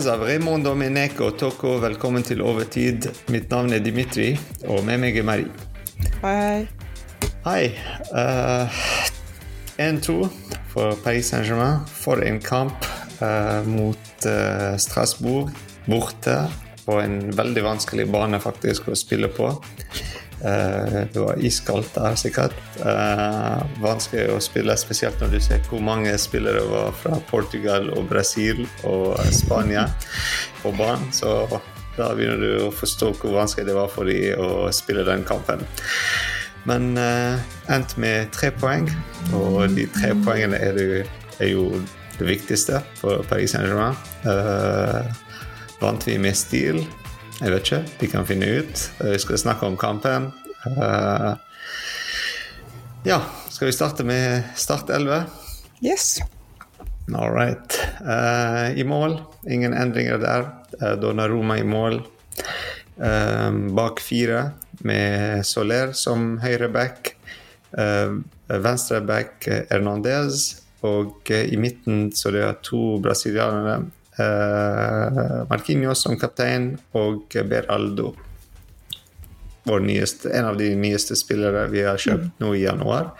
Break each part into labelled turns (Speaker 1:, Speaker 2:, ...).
Speaker 1: fans av Raymond Domenech og Toko, velkommen til Overtid. Mitt navn er Dimitri, og med meg er Marie.
Speaker 2: Hei.
Speaker 1: Hei. Uh, 1-2 for Paris Saint-Germain. For en kamp uh, mot uh, Strasbourg borte på en veldig vanskelig bane faktisk å spille på. Uh, det var iskaldt der, sikkert. Uh, vanskelig å spille, spesielt når du ser hvor mange spillere var fra Portugal og Brasil og Spania på banen. Så da begynner du å forstå hvor vanskelig det var for dem å spille den kampen. Men uh, endte med tre poeng, og de tre poengene det, er jo det viktigste for Paris Saint-Germain. vant vi med stil jeg vet ikke. De kan finne ut. Vi skal snakke om kampen. Uh, ja, skal vi starte med Start 11?
Speaker 2: Yes.
Speaker 1: All right. Uh, I mål, ingen endringer der. Uh, Donnaroma i mål. Uh, bak fire med Soler som høyreback. Uh, Venstreback Hernandez. Og i midten så det er to brasilianere Marquinhos som kaptein og Beraldo. Vår nyeste, en av de nyeste spillere vi har kjøpt nå i januar.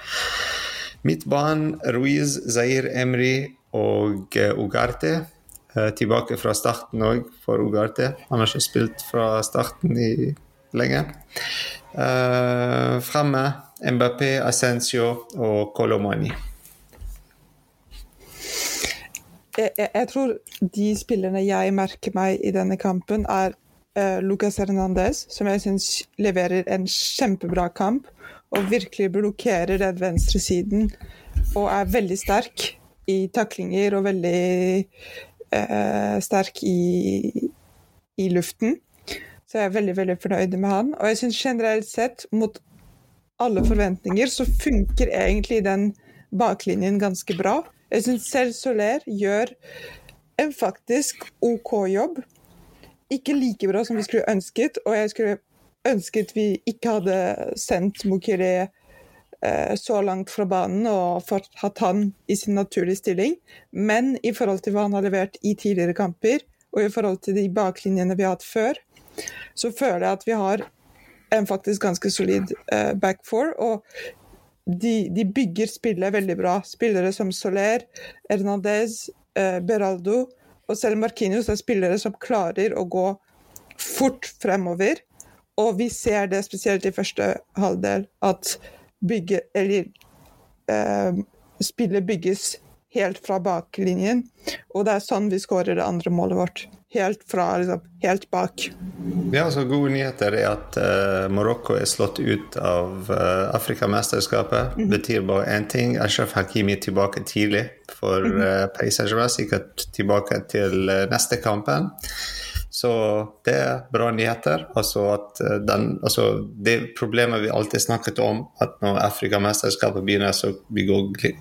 Speaker 1: Midtbanen Ruiz, Zair Emry og Ugarte. Uh, tilbake fra starten òg for Ugarte. Han har ikke spilt fra starten i lenge. Uh, Fremme Mbappé, Ascencio og Colomani
Speaker 2: jeg, jeg, tror de spillerne jeg merker meg i denne kampen, er uh, Lucas Hernandez, som jeg syns leverer en kjempebra kamp. Og virkelig blokkerer den venstresiden. Og er veldig sterk i taklinger og veldig uh, sterk i, i, luften. Så jeg er veldig veldig fornøyd med han. Og jeg syns generelt sett, mot alle forventninger, så funker egentlig den baklinjen ganske bra. Jeg syns selv Soler gjør en faktisk OK jobb. Ikke like bra som vi skulle ønsket, og jeg skulle ønsket vi ikke hadde sendt Mokere eh, så langt fra banen og fått hatt han i sin naturlige stilling. Men i forhold til hva han har levert i tidligere kamper, og i forhold til de baklinjene vi har hatt før, så føler jeg at vi har en faktisk ganske solid eh, back four. Og de, de, bygger spillet veldig bra. Spillere som Soler, Hernandez, eh, Beraldo og selv Marquinhos er spillere som klarer å gå fort fremover. Og vi ser det spesielt i første halvdel, at bygge, eller, eh, spillet bygges helt fra baklinjen. Og det er sånn vi skårer det andre målet vårt helt fra liksom, helt bak.
Speaker 1: Ja, så Gode nyheter er at uh, Marokko er slått ut av uh, Afrikamesterskapet. Mm -hmm. betyr bare én ting. Ashraf Hakimi tilbake tidlig for mm -hmm. uh, Paris Saint-Germain. Sikkert tilbake til uh, neste kampen. Så det er bra nyheter. Altså at eh, den, altså det problemet vi alltid snakket om, at når Afrikamesterskapet begynner, så vi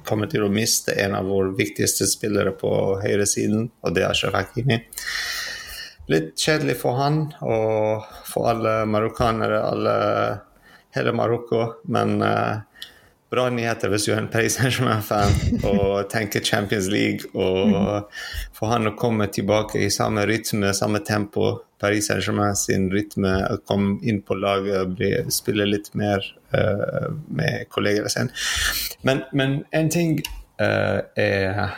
Speaker 1: kommer til å miste en av våre viktigste spillere på høyresiden, og det er Shafakini. Litt kjedelig for han og for alle marokkanere, alle, hele Marokko, men uh, bra nyheter hvis du er en Paris Saint-Germain-fan og tenker Champions League. Og for han å komme tilbake i samme rytme, samme tempo. Paris Saint-Germain sin rytme, komme inn på laget og spille litt mer uh, med kollegene sine. Men, men en ting uh, er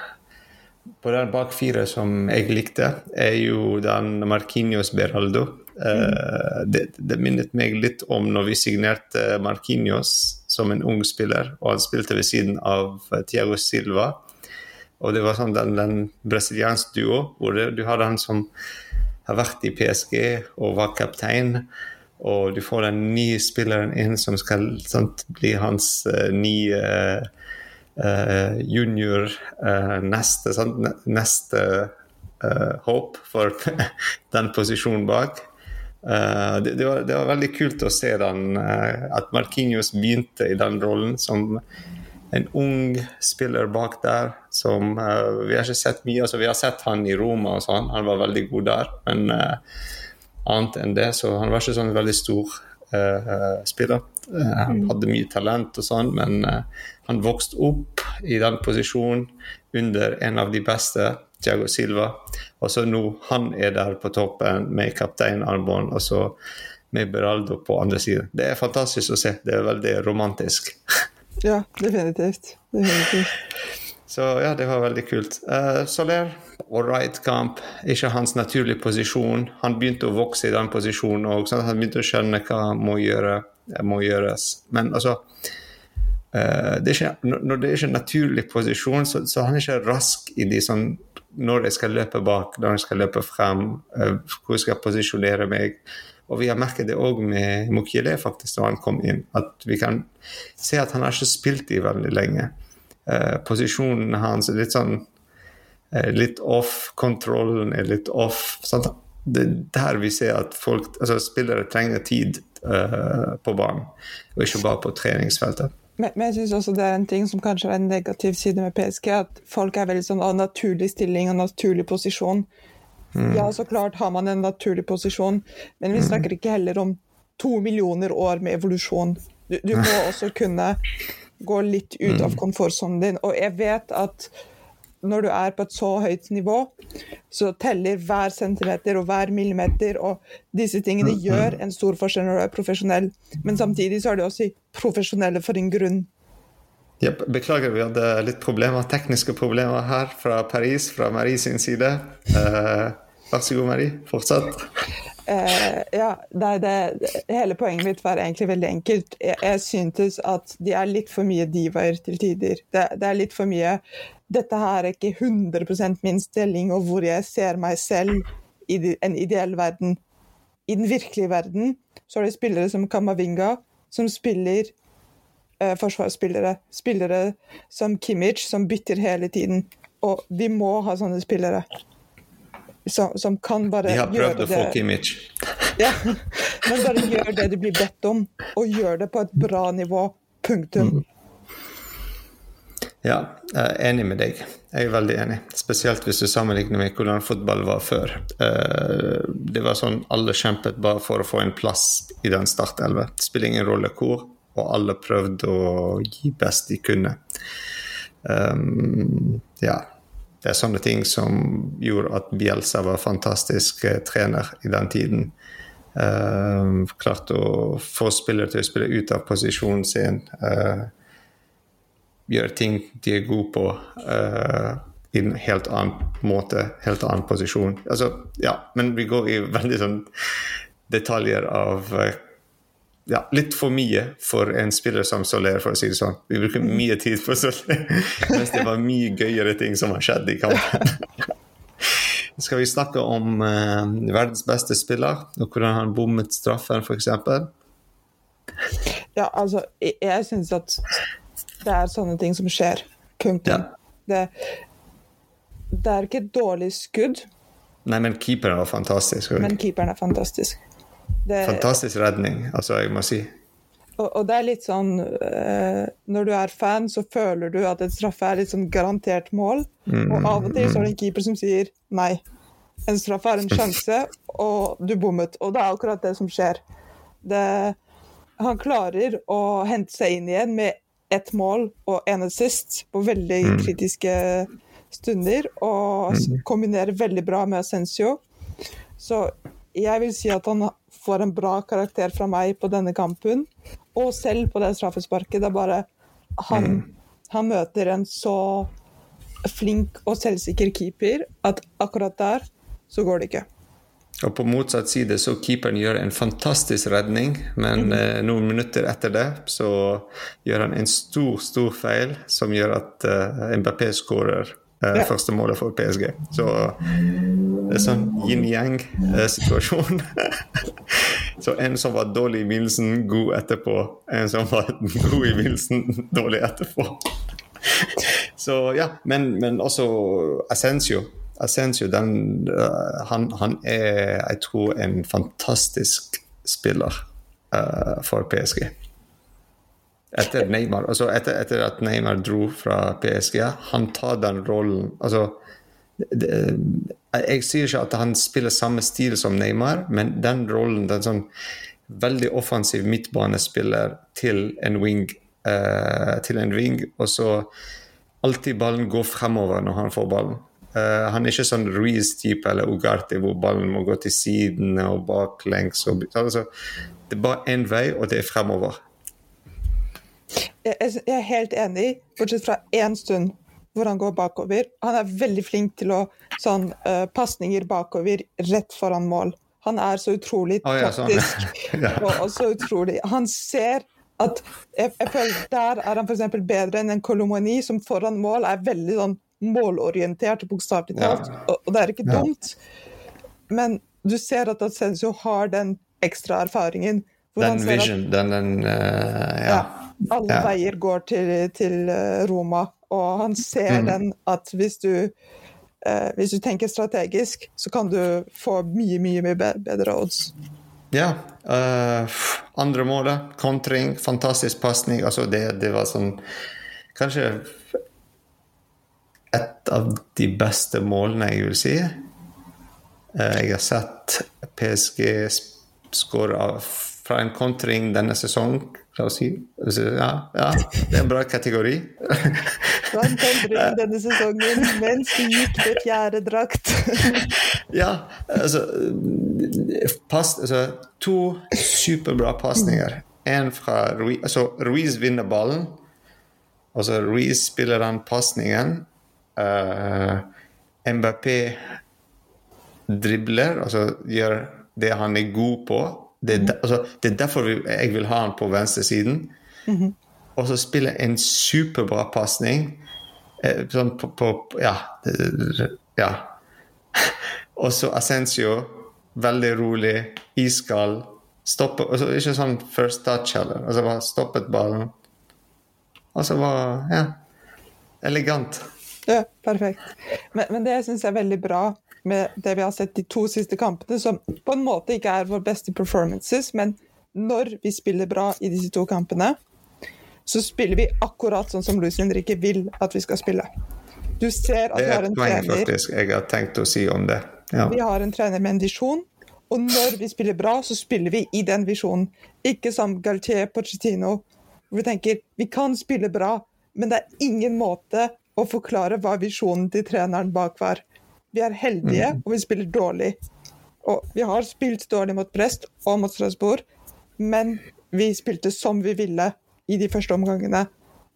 Speaker 1: på den bak fire som jeg likte, er jo den Marquinhos Beraldo. Mm. det, det, minnet meg litt om når vi signerte Marquinhos som en ung spiller, og han spilte ved siden av Tiago Silva. Og det var sånn den, den brasiliansk duo, hvor det, du har den som har vært i PSG og var kaptein, og du får den nye spilleren inn som skal sant, bli hans uh, nye uh, junior neste, sant, neste håp for den posisjonen bak. Det, det, var, det, var, veldig kult å se den, at Marquinhos begynte i den rollen som en ung spiller bak der. som Vi har ikke sett mye, altså vi har sett han i Roma og sånn, han var veldig god der. Men annet enn det, så han var ikke sånn veldig stor spiller. han mm. hadde mye talent og sånn, men han vokste opp i den posisjonen under en av de beste Tiago Silva. Og så nå han er der på toppen med kapteinarmbånd, og så med Beraldo på andre siden. Det er fantastisk å se. Det er veldig romantisk.
Speaker 2: Ja, definitivt. definitivt.
Speaker 1: Så ja, det var veldig kult. Uh, Soler, right kamp. Ikke hans naturlige posisjon. Han begynte å vokse i den posisjonen òg, han begynte å skjønne hva må, gjøre, må gjøres. Men altså uh, det ikke, Når det er ikke en naturlig posisjon, så, så han er ikke rask i de sånn Når jeg skal løpe bak, når jeg skal løpe frem, uh, hvor jeg skal posisjonere meg. Og vi har merket det òg med Mukiele faktisk da han kom inn, at vi kan se at han har ikke spilt i veldig lenge. Eh, posisjonen hans er litt sånn eh, litt off, kontrollen er litt off. Sant? Det er der vi ser at folk, altså spillere trenger tid uh, på banen, og ikke bare på treningsfeltet.
Speaker 2: Men, men jeg synes også det er en ting som kanskje er en negativ side med PSG, at folk er veldig sånn av naturlig stilling og naturlig posisjon. Mm. Ja, så klart har man en naturlig posisjon, men vi mm. snakker ikke heller om to millioner år med evolusjon. Du, du må også kunne gå litt ut av mm. komfortsonen din. Og jeg vet at når du er på et så høyt nivå, så teller hver centimeter og hver millimeter, og disse tingene mm, gjør mm. en stor forskjell når du er profesjonell. Men samtidig så er de også profesjonelle for en grunn.
Speaker 1: Ja, beklager, vi hadde litt problemer, tekniske problemer her fra Paris, fra Marie sin side. Uh, vær så god, Marie. Fortsett.
Speaker 2: Uh, ja, det, det, hele poenget mitt var egentlig veldig enkelt. Jeg, jeg syntes at de er litt for mye divaer til tider. Det, det, er litt for mye Dette her er ikke 100 min stilling, og hvor jeg ser meg selv i en ideell verden. I den virkelige verden så er det spillere som Kamavinga, som spiller uh, forsvarsspillere. Spillere som Kimmich, som bytter hele tiden. Og vi må ha sånne spillere som, som, kan bare gjøre det
Speaker 1: De har prøvd å få Kimmich.
Speaker 2: ja, men bare gjør det du blir bedt om, og gjør det på et bra nivå. Punktum. Mm.
Speaker 1: Ja, jeg er enig med deg. Jeg er veldig enig. Spesielt hvis du sammenligner med hvordan fotball var før. Eh, det var sånn alle kjempet bare for å få en plass i den startelva. Det spiller ingen rolle hvor, og alle prøvde å gi best de kunne. Um, ja, det er sånne ting som gjorde at Bielsa var fantastisk eh, trener i den tiden. Uh, klarte å få spillere til å spille ut av posisjonen sin. Uh, gjøre ting de er gode på uh, i en helt annen måte, helt annen posisjon. Altså, ja, men vi går i veldig sånn detaljer av ja, litt for mye for en spiller som Soler, for å si det sånn. Vi bruker mm. mye tid på Soler, mens det var mye gøyere ting som har skjedd i kampen. Skal vi snakke om uh, verdens beste spiller, og hvordan han bommet straffen, f.eks.?
Speaker 2: Ja, altså, jeg, jeg syns at det er sånne ting som skjer. Punktum. Ja. Det, det er ikke et dårlig skudd.
Speaker 1: Nei, men keeperen var fantastisk.
Speaker 2: Men keeperen er fantastisk.
Speaker 1: Det, Fantastisk redning, altså, jeg må si.
Speaker 2: Og, og det er litt sånn uh, Når du er fan, så føler du at et straffe er litt sånn garantert mål. Mm, og av og til så er det en keeper som sier nei. En straffe er en sjanse, og du bommet. Og det er akkurat det som skjer. Det, han klarer å hente seg inn igjen med ett mål og en assist på veldig mm. kritiske stunder, og mm. kombinerer veldig bra med Ascencio. Så jeg vil si at han får en bra karakter fra meg på denne kampen. Og selv på det straffesparket. Det er bare han, mm. han møter en så flink og selvsikker keeper at akkurat der så går det ikke.
Speaker 1: Og på motsatt side så keeperen gjør en fantastisk redning, men mm. eh, noen minutter etter det så gjør han en stor, stor feil som gjør at eh, Mbappé skårer ja. første målet for PSG. Så det er sånn yin-yang-situasjon. så en som var dårlig i begynnelsen, god etterpå. En som var god i begynnelsen, dårlig etterpå. så ja, men, men også Ascencio. Ascencio den, uh, han, han, er, jeg tror, en fantastisk spiller uh, for PSG. Etter Neymar, altså etter, etter, at Neymar dro fra PSG, han tar den rollen altså det, Jeg sier ikke at han spiller samme stil som Neymar, men den rollen, den sånn veldig offensiv midtbanespiller til en wing, uh, til en wing, og så alltid ballen går fremover når han får ballen. Uh, han er ikke sånn Ruiz-type eller Ugarte hvor ballen må gå til siden og baklengs. Og, altså, det er bare én vei, og det er fremover.
Speaker 2: Jeg, er helt enig, bortsett fra én stund hvor han går bakover. Han er veldig flink til å sånn uh, pasninger bakover rett foran mål. Han er så utrolig
Speaker 1: oh, ja,
Speaker 2: taktisk.
Speaker 1: Sånn. ja.
Speaker 2: og, så utrolig Han ser at jeg, jeg føler Der er han f.eks. bedre enn en Kolomani, som foran mål er veldig sånn målorientert, bokstavelig talt. Ja. Og, og, det er ikke dumt. Men du ser at Ascencio har den ekstra erfaringen.
Speaker 1: Den vision, den, den uh, ja.
Speaker 2: Alle veier går til, til eh, Roma, og han ser mm. den at hvis du eh, hvis du tenker strategisk, så kan du få mye, mye, mye bedre odds.
Speaker 1: Ja. Uh, andre målet, kontring, fantastisk pasning. Altså det, det, var sånn Kanskje et av de beste målene, jeg vil si. Uh, jeg har sett PSG skåre fra en kontring denne sesong La oss si ja, ja, det er en bra kategori.
Speaker 2: Han kontring denne sesongen mens du gikk med fjerde drakt.
Speaker 1: ja, altså, pass, altså To superbra pasninger. En fra Ruiz, altså Ruiz vinner ballen. Altså Ruiz spiller den pasningen. Uh, Mbappé dribler, altså gjør det han er god på det er, altså, det er derfor jeg vil ha han på venstresiden. Mm -hmm. Og så spiller en superbra pasning eh, sånn på, på, Ja. ja. og så Ascencio, veldig rolig, iskald. Stoppe, altså, ikke sånn first touch heller. Altså bare stoppet ballen. Og så var Ja. Elegant.
Speaker 2: Ja, perfekt. Men, men det jeg er veldig bra med det vi har sett de to siste kampene, som på en måte ikke er vår beste performances, men når vi spiller bra i disse to kampene, så spiller vi akkurat sånn som Luis Henrique vil at vi skal spille. Du ser at vi har en trener
Speaker 1: faktisk jeg har tenkt å si om det.
Speaker 2: Ja. Vi har en trener med en visjon, og når vi spiller bra, så spiller vi i den visjonen. Ikke som Galtier Pochettino, hvor vi tenker vi kan spille bra, men det er ingen måte å forklare hva visjonen til treneren bak var. Vi er heldige, mm. og vi spiller dårlig. Og vi har spilt dårlig mot Brest og mot Strasbourg, men vi spilte som vi ville i de første omgangene.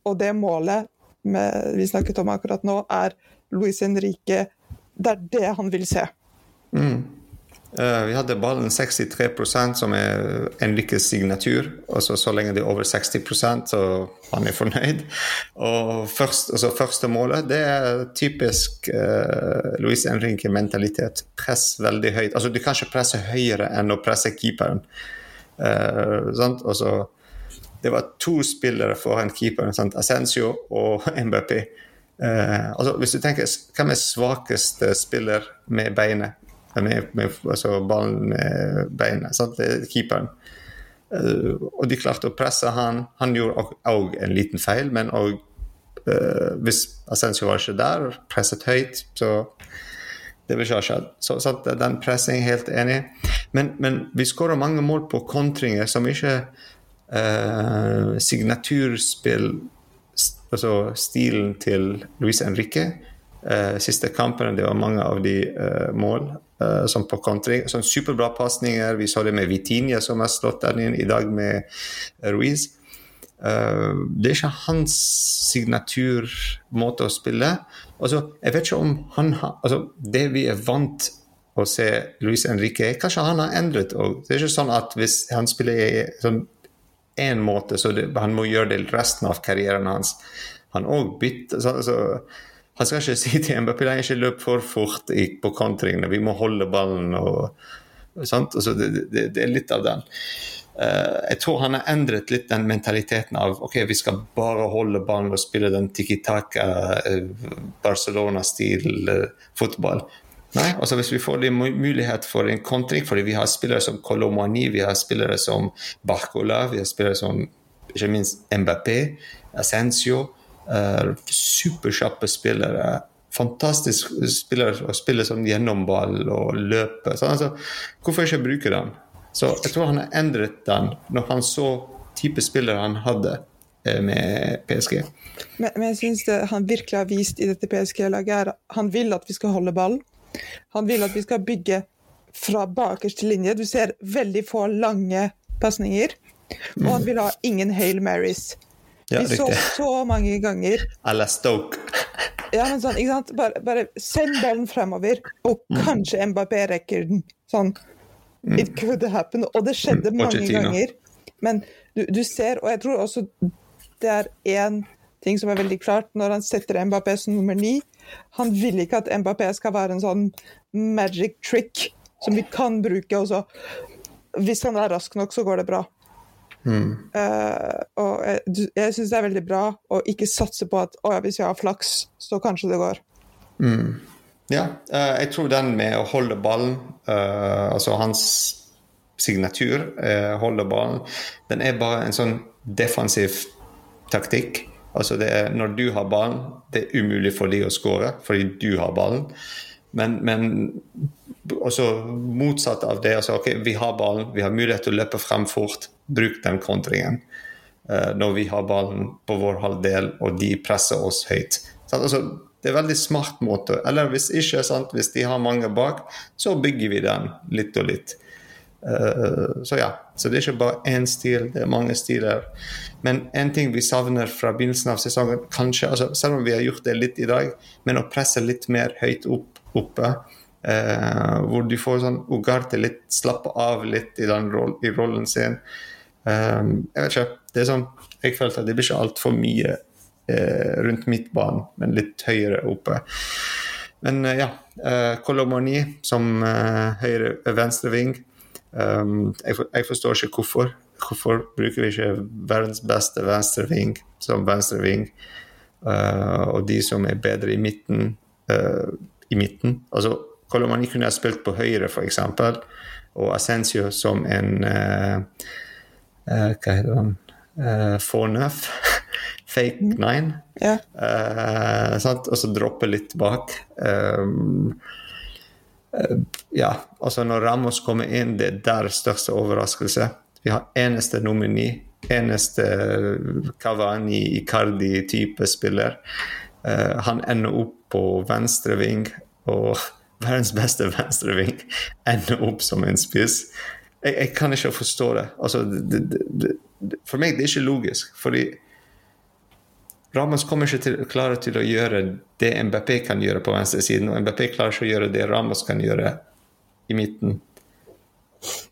Speaker 2: Og det målet med, vi snakket om akkurat nå, er Luis Henrique Det er det han vil se.
Speaker 1: Mm. Uh, vi hadde ballen 63% som er Enriques signatur. Altså, så lenge det er over 60% så han er fornøyd. Og først, altså, første målet det er typisk uh, Luis Enrique-mentalitet. Press veldig høyt. Altså, du kan ikke presse høyere enn å presse keeperen. Uh, altså, det var to spillere foran keeperen. Sant? Asensio og MBP. Uh, altså, hvis du tenker, Hvem er svakeste spiller med beinet? Med, med altså ballen med beina. Sant? Er keeperen. Uh, og de klarte å presse han. Han gjorde òg en liten feil, men òg uh, eh, Hvis Ascencio var ikke der, presset høyt, så det vil ikke ha skjedd. Så, så den pressingen er helt enig. Men, men vi skårer mange mål på kontringer som ikke uh, signaturspill Altså stilen til Luis Henrique. Uh, siste kampene det var mange av de uh, mål Uh, som på kontring. Sånn superbra pasninger. Vi så det med Vitinha, som har slått den inn i dag med Ruiz. Uh, det er ikke hans signaturmåte å spille. Altså, jeg vet ikke om han har altså, Det vi er vant å se Luis Henrique, kanskje han har endret òg. Det er ikke sånn at hvis han spiller i sånn én måte, så det, han må gjøre det resten av karrieren hans. Han òg bytter altså, så han skal ikke si til Mbappé at ikke løp for fort på kontringene, vi må holde ballen. og altså, det, det, det, er litt av den. Uh, jeg tror han har endret litt den mentaliteten av ok, vi skal bare holde ballen og spille den tiki taka, uh, Barcelona-stil uh, fotball. Nei, altså Hvis vi får mulighet for en kontring, fordi vi har spillere som Colomani, vi har spillere som Barcola, vi har spillere som ikke minst Mbappé, Ascencio Uh, superkjappe spillere. Fantastisk spillere å spille sånn gjennomball og løpe. Så, altså, hvorfor ikke bruke den? Så jeg tror han har endret den når han så type spillere han hadde. eh, med PSG.
Speaker 2: Men, men jeg syns han virkelig har vist i dette PSG-laget, er han vil at vi skal holde ballen. Han vil at vi skal bygge fra bakerste linje. Du ser veldig få lange pasninger. Og han vil ha ingen Hail Marys.
Speaker 1: Ja,
Speaker 2: vi så
Speaker 1: riktig.
Speaker 2: så mange ganger
Speaker 1: Eller Stoke.
Speaker 2: ja, men sånn, ikke sant? Bare, bare send ballen fremover, og
Speaker 1: Mm.
Speaker 2: kanskje Mbappé rekker den. Sånn. It could happen. Og det skjedde
Speaker 1: Mm,
Speaker 2: mange ganger. Men du, du ser, og jeg tror også det er én ting som er veldig klart når han setter Mbappé som nummer ni. Han vil ikke at Mbappé skal være en sånn magic trick som vi kan bruke. Og så, hvis han er rask nok, så går det bra. Eh, og jeg, jeg syns det er veldig bra å ikke satse på at å ja, hvis jeg har flaks, så kanskje det går.
Speaker 1: Ja, uh, jeg tror den med å holde ballen, uh, altså hans signatur, holde ballen, den er bare en sånn defensiv taktikk. Altså det er når du har ballen, det er umulig for de å skåre fordi du har ballen. Men, men også motsatt av det. altså ok, Vi har ballen, vi har mulighet til å løpe frem fort. Bruk den kontringen eh, når vi har ballen på vår halvdel og de presser oss høyt. Altså, det er en veldig smart måte. Eller hvis ikke, sant? hvis de har mange bak, så bygger vi den litt og litt. Eh, så ja, så det er ikke bare én stil, det er mange stiler. Men en ting vi savner fra begynnelsen av sesongen, kanskje, altså, selv om vi har gjort det litt i dag, men å presse litt mer høyt opp, oppe, eh, hvor du får sånn Ugarte litt slappe av litt i, den roll, i rollen sin. Eh, jeg vet ikke. Det er sånn, jeg følte at det blir ikke altfor mye eh, rundt midtbanen, men litt høyere oppe. Men eh, ja, Kolomoni som uh, høyre venstreving. Um, jeg, for, jeg forstår ikke hvorfor. Hvorfor bruker vi ikke verdens beste venstreving som venstreving? Uh, og de som er bedre i midten, uh, i midten. Altså, Kolomani kunne ha spilt på høyre, f.eks., og Ascencio som en uh, uh, Hva heter han? Uh, Fornøf. Fake nine.
Speaker 2: Ja.
Speaker 1: Eh, sant? Og så droppe litt bak. Um, eh, ja, altså når Ramos kommer inn, det er der største overraskelse. Vi har eneste nomini, eneste Cavani, Icardi-type spiller. Eh, han ender opp på venstre ving, og verdens beste venstre ving ender opp som en spiss. Jeg, jeg kan ikke forstå det. Altså, det, det, det. For meg det er ikke logisk. fordi Ramos kommer ikke til klarer klare til å gjøre det MBP kan gjøre på venstresiden, og MBP klarer ikke å gjøre det Ramos kan gjøre i midten.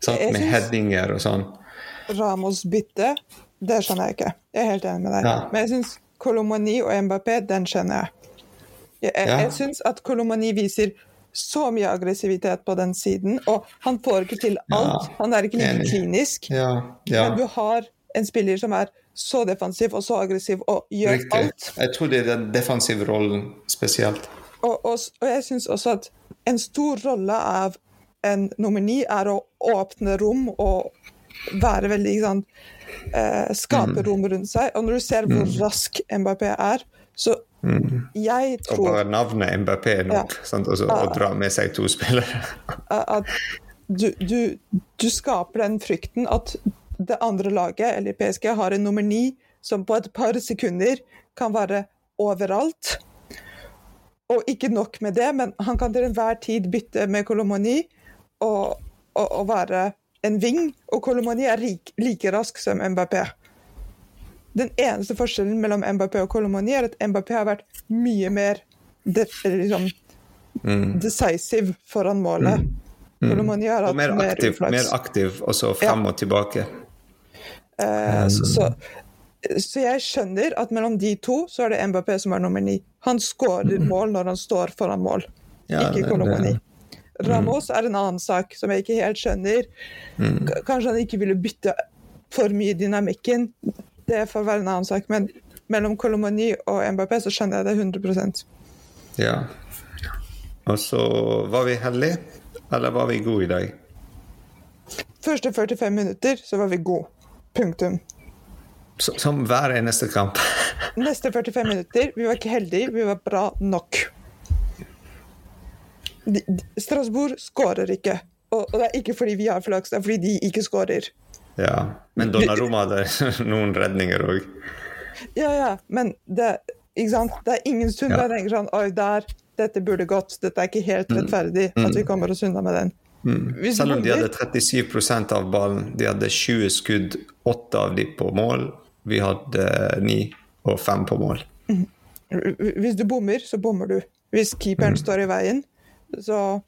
Speaker 2: Sånn,
Speaker 1: Med headinger og sånn.
Speaker 2: Ramos bytte, det skjønner jeg ikke. Jeg er helt enig med deg.
Speaker 1: Ja.
Speaker 2: Men jeg syns Kolomani og Mbappé, den skjønner jeg. Jeg, jeg,
Speaker 1: Ja.
Speaker 2: syns at Kolomani viser så mye aggressivitet på den siden, og han får ikke til alt.
Speaker 1: Ja,
Speaker 2: Han er ikke like klinisk.
Speaker 1: Ja, ja.
Speaker 2: Men du har en spiller som er så defensiv og så aggressiv og gjør
Speaker 1: Riktig.
Speaker 2: alt.
Speaker 1: Jeg tror det er den defensive rollen spesielt.
Speaker 2: Og, og, og jeg syns også at en stor rolle av en nomini ni er å åpne rom og være veldig ikke sant, eh, Skape
Speaker 1: Mm.
Speaker 2: rom rundt seg. Og når du ser hvor rask Mbappé er, så jeg
Speaker 1: Og bare navnet MBP er nok.
Speaker 2: Ja.
Speaker 1: Og så å dra med seg to spillere.
Speaker 2: at du, du, du skaper den frykten at det andre laget, eller PSG, har en nummer ni som på et par sekunder kan være overalt. Og ikke nok med det, men han kan til enhver tid bytte med Kolomoni og, og, og være en ving. Og Kolomoni er rik, like rask som Mbappé. Den eneste forskjellen mellom Mbappé og Kolomoni er at Mbappé har vært mye mer liksom, decisive foran målet. Kolomoni har hatt
Speaker 1: mer
Speaker 2: mer,
Speaker 1: aktiv,
Speaker 2: uflaks.
Speaker 1: mer aktiv og så frem og tilbake.
Speaker 2: Eh, så, så, så jeg skjønner at mellom de to så er det Mbappé som er nummer ni. Han skårer mål når han står foran mål,
Speaker 1: Ja,
Speaker 2: ikke Colomani.
Speaker 1: Det-
Speaker 2: Ramos er en annen sak som jeg ikke helt skjønner. Kanskje han ikke ville bytte for mye dynamikken. Det får være en annen sak. Men mellom Kolomoni og Mbappé så skjønner jeg det 100%
Speaker 1: Ja. Og så var vi heldige, eller var vi gode i dag?
Speaker 2: Første 45 minutter så var vi gode. Punktum.
Speaker 1: Så- Som hver eneste kamp.
Speaker 2: Neste 45 minutter, vi var ikke heldige, vi var bra nok. De, de, Strasbourg skårer ikke. Og, og det er ikke fordi vi har flaks, det er fordi de ikke skårer.
Speaker 1: Ja. Men Donnarumma hadde noen redninger òg.
Speaker 2: Ja, ja, men det, det er ingen stund
Speaker 1: Ja.
Speaker 2: tenker sånn Oi, der, dette burde gått. Dette er ikke helt rettferdig at vi kommer oss unna med den. Mm.
Speaker 1: Selv om de hadde 37% av ballen, de hadde 20 skudd, 8 av de på mål. Vi hadde 9 og 5 på mål.
Speaker 2: Hvis du bommer, så bommer du. Hvis keeperen står i veien, så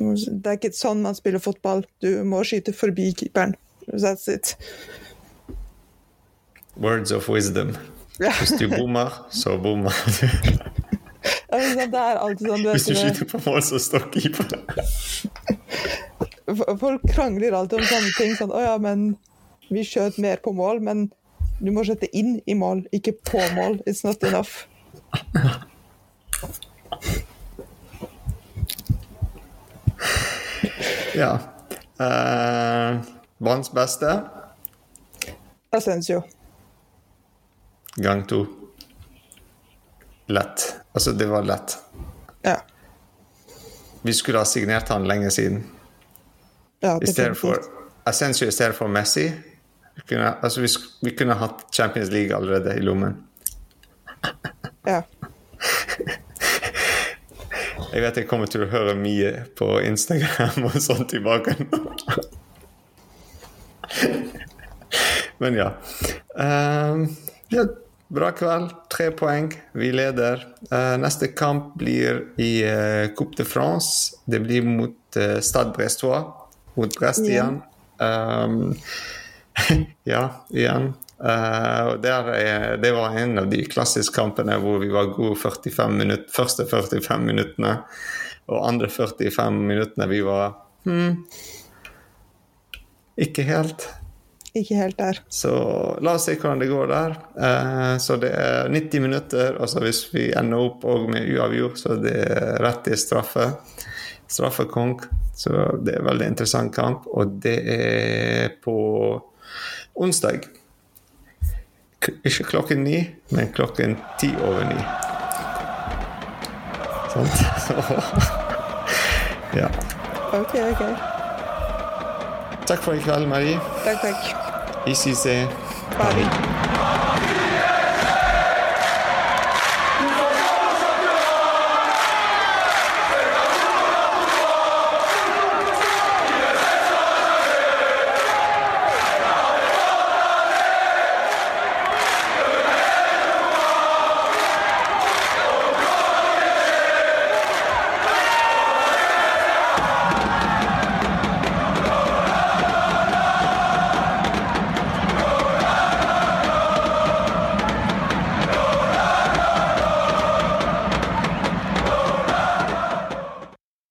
Speaker 2: Det er ikke sånn man spiller fotball. Du må skyte forbi keeperen. That's it.
Speaker 1: Words of wisdom.
Speaker 2: Ja.
Speaker 1: Hvis du bommer, så bommer du.
Speaker 2: Sånn, Det alltid sånn du
Speaker 1: Hvis du skyter på mål, så står keeperen.
Speaker 2: Folk krangler alltid om sånne ting. Sånn 'Å ja, men vi skjøt mer på mål', men du må sette inn i mål, ikke på mål. It's not enough.
Speaker 1: Ja. Uh, Banens beste,
Speaker 2: Asensio.
Speaker 1: gang to. Lett. Altså, det var lett.
Speaker 2: Ja.
Speaker 1: Vi skulle ha signert han lenge siden.
Speaker 2: ja
Speaker 1: I stedet for
Speaker 2: definitivt.
Speaker 1: I stedet for Messi. Vi kunne, altså, vi, vi kunne hatt Champions League allerede i lommen.
Speaker 2: Ja.
Speaker 1: Jeg vet jeg kommer til å høre mye på Instagram og sånn tilbake nå. Men ja. Ehm, ja. Bra kveld. Tre poeng. Vi leder. Uh, neste kamp blir i uh, Coupe de France. Det blir mot uh, Stade Brestois. Mot Brest
Speaker 2: Ja.
Speaker 1: igjen. Um, ja, igjen. Der er, det var en av de klassiske kampene hvor vi var gode 45 minutter, første 45 minuttene. Og andre 45 minuttene vi var hmm, ikke helt.
Speaker 2: Ikke helt der.
Speaker 1: Så la oss se hvordan det går der. Uh, så det er 90 minutter. og så Hvis vi ender opp med uavgjort, så det er det rett til straffe. Straffekonk. Så det er en veldig interessant kamp. Og det er på onsdag. Ikke klokken ni, men klokken ti over ni. Sant? Ja.
Speaker 2: OK, OK.
Speaker 1: Takk for i kveld, Marie.
Speaker 2: Takk, takk.
Speaker 1: Ici c'est
Speaker 2: Paris.